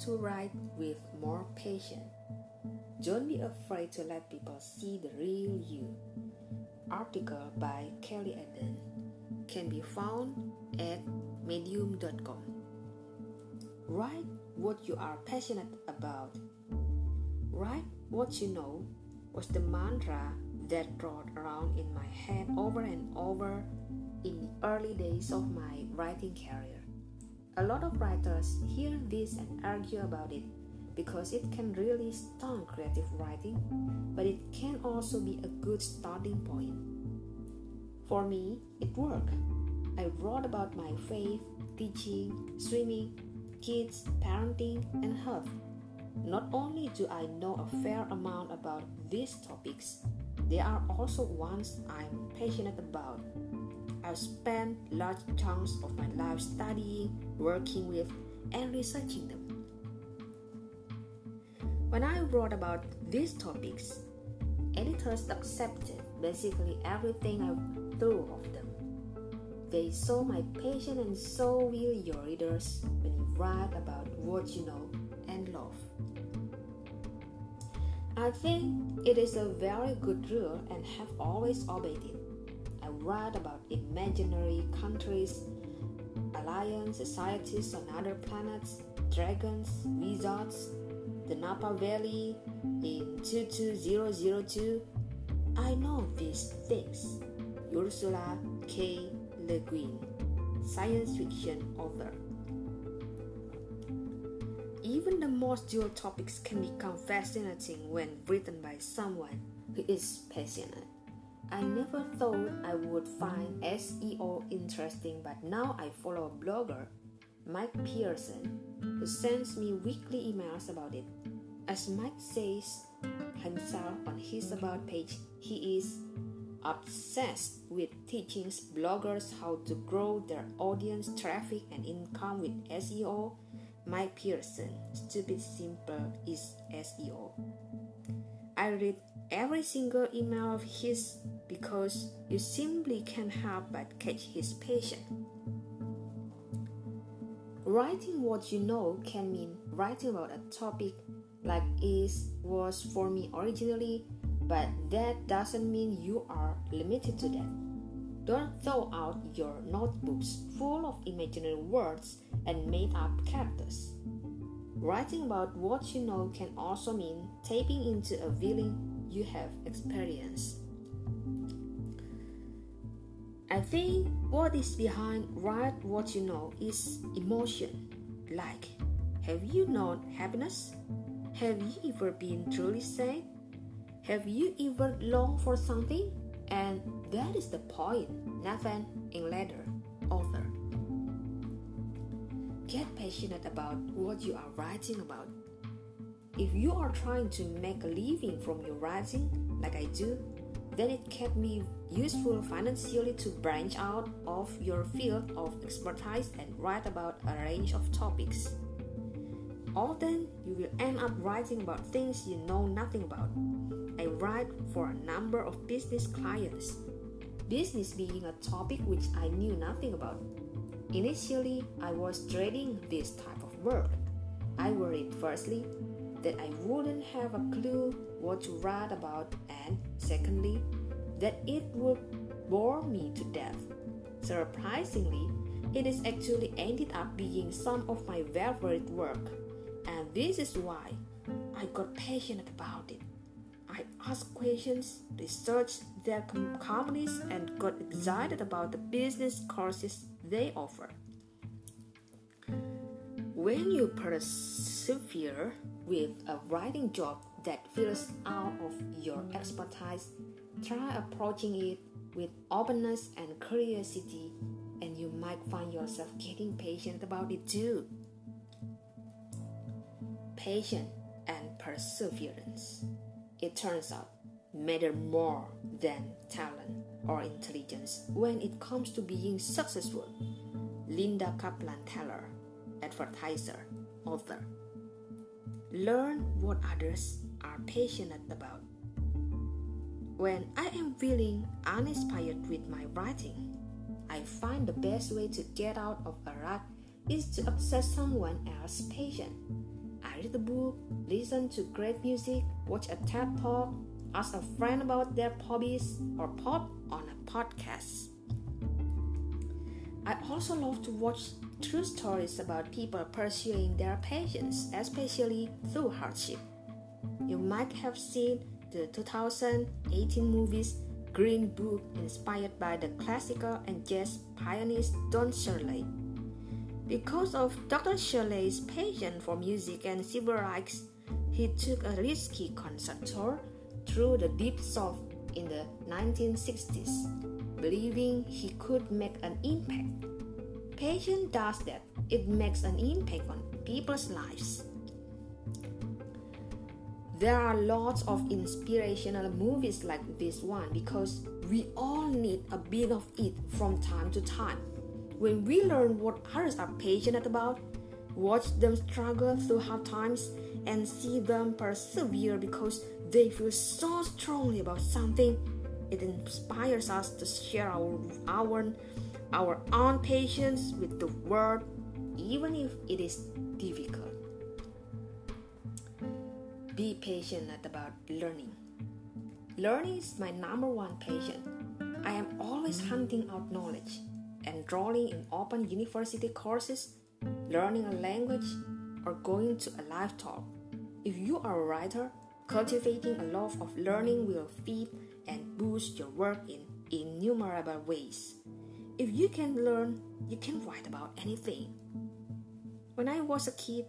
to write with more patience. Don't be afraid to let people see the real you. Article by Kelly Eden can be found at medium.com. Write what you are passionate about. Write what you know was the mantra that rolled around in my head over and over in the early days of my writing career. A lot of writers hear this and argue about it because it can really stunt creative writing, but it can also be a good starting point. For me, it worked. I wrote about my faith, teaching, swimming, kids, parenting, and health. Not only do I know a fair amount about these topics, they are also ones I'm passionate about. I've spent large chunks of my life studying, working with, and researching them. When I wrote about these topics, editors accepted basically everything I threw of them. They saw my passion, and so will your readers when you write about what you know and love. I think it is a very good rule and have always obeyed it. Write about imaginary countries, alliance societies on other planets, dragons, wizards, the Napa Valley in 22002. I know these things. Ursula K. Le Guin, science fiction author. Even the most dual topics can become fascinating when written by someone who is passionate. I never thought I would find SEO interesting, but now I follow a blogger, Mike Pearson, who sends me weekly emails about it. As Mike says himself on his About page, he is obsessed with teaching bloggers how to grow their audience traffic and income with SEO. Mike Pearson, stupid simple is SEO. I read every single email of his because you simply can't help but catch his passion. Writing what you know can mean writing about a topic like is was for me originally, but that doesn't mean you are limited to that. Don't throw out your notebooks full of imaginary words and made up characters. Writing about what you know can also mean tapping into a feeling you have experienced. Think what is behind write what you know is emotion. Like, have you known happiness? Have you ever been truly sad? Have you ever longed for something? And that is the point, Nathan Englander, author. Get passionate about what you are writing about. If you are trying to make a living from your writing, like I do, then it can be useful financially to branch out of your field of expertise and write about a range of topics. Often, you will end up writing about things you know nothing about. I write for a number of business clients, business being a topic which I knew nothing about. Initially, I was dreading this type of work. I worried firstly that I wouldn't have a clue what to write about, and secondly, that it would bore me to death. Surprisingly, it has actually ended up being some of my favorite work, and this is why I got passionate about it. I asked questions, researched their companies, and got excited about the business courses they offer. When you persevere with a writing job that feels out of your expertise, try approaching it with openness and curiosity, and you might find yourself getting patient about it too. Patience and perseverance, it turns out, matter more than talent or intelligence when it comes to being successful. Linda Kaplan Thaler, advertiser, author. Learn what others are passionate about. When I am feeling uninspired with my writing, I find the best way to get out of a rut is to access someone else's passion. I read a book, listen to great music, watch a TED talk, ask a friend about their hobbies, or pop on a podcast. I also love to watch true stories about people pursuing their passions, especially through hardship. You might have seen the 2018 movies Green Book inspired by the classical and jazz pianist Don Shirley. Because of Dr. Shirley's passion for music and civil rights, he took a risky concert tour through the Deep South in the 1960s, believing he could make an impact. Passion does that, it makes an impact on people's lives. There are lots of inspirational movies like this one because we all need a bit of it from time to time. When we learn what others are passionate about, watch them struggle through hard times, and see them persevere because they feel so strongly about something, it inspires us to share our, our, our own patience with the world, even if it is difficult. Be patient about learning. Learning is my number one passion. I am always hunting out knowledge, enrolling in open university courses, learning a language, or going to a live talk. If you are a writer, cultivating a love of learning will feed and boost your work in innumerable ways. If you can learn, you can write about anything. When I was a kid,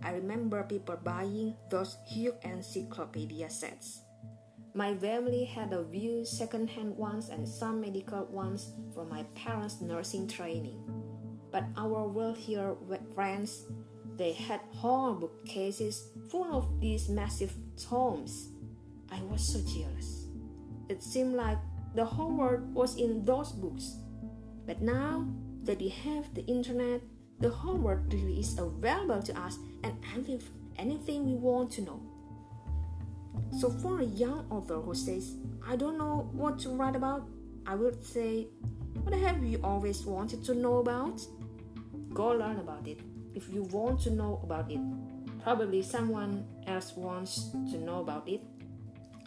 I remember people buying those huge encyclopedia sets. My family had a few second-hand ones and some medical ones from my parents' nursing training. But our wealthier friends, they had whole bookcases full of these massive tomes. I was so jealous. It seemed like the whole world was in those books. But now that we have the internet, the whole world really is available to us and anything we want to know. So, for a young author who says, I don't know what to write about, I would say, What have you always wanted to know about? Go learn about it. If you want to know about it, probably someone else wants to know about it.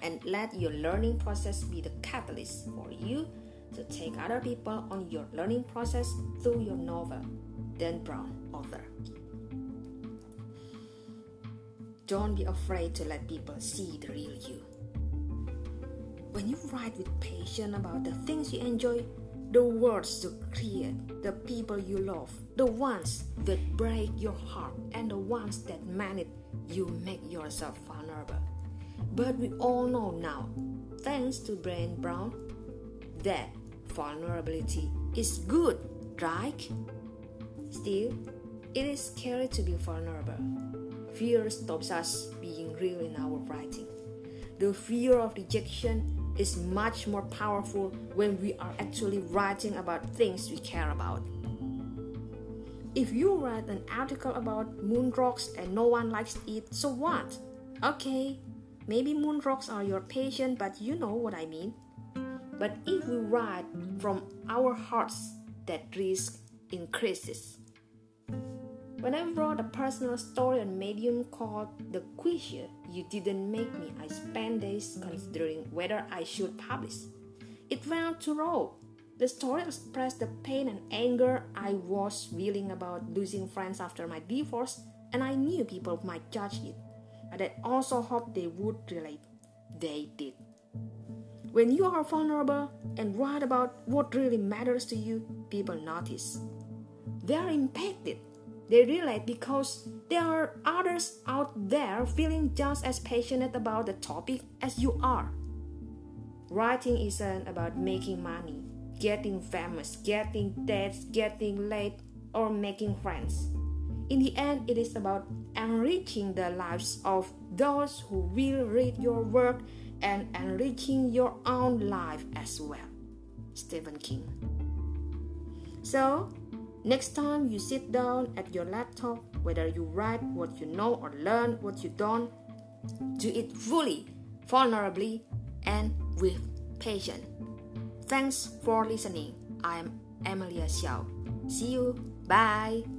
And let your learning process be the catalyst for you to take other people on your learning process through your novel. Dan Brown, author. Don't be afraid to let people see the real you. When you write with passion about the things you enjoy, the words you create, the people you love, the ones that break your heart, and the ones that manage you make yourself vulnerable. But we all know now, thanks to Dan Brown, that vulnerability is good, right? Still, it is scary to be vulnerable. Fear stops us being real in our writing. The fear of rejection is much more powerful when we are actually writing about things we care about. If you write an article about moon rocks and no one likes it, so what? Okay, maybe moon rocks are your passion, but you know what I mean. But if we write from our hearts, that risk increases. When I wrote a personal story on Medium called The Queasy, You Didn't Make Me, I spent days considering whether I should publish. It went too raw. The story expressed the pain and anger I was feeling about losing friends after my divorce, and I knew people might judge it. But I also hoped they would relate. They did. When you are vulnerable and write about what really matters to you, people notice. They are impacted. They relate because there are others out there feeling just as passionate about the topic as you are. Writing isn't about making money, getting famous, getting dates, getting late, or making friends. In the end, it is about enriching the lives of those who will read your work and enriching your own life as well. Stephen King. So, next time you sit down at your laptop, whether you write what you know or learn what you don't, do it fully, vulnerably, and with patience. Thanks for listening. I am Emilia Xiao. See you. Bye.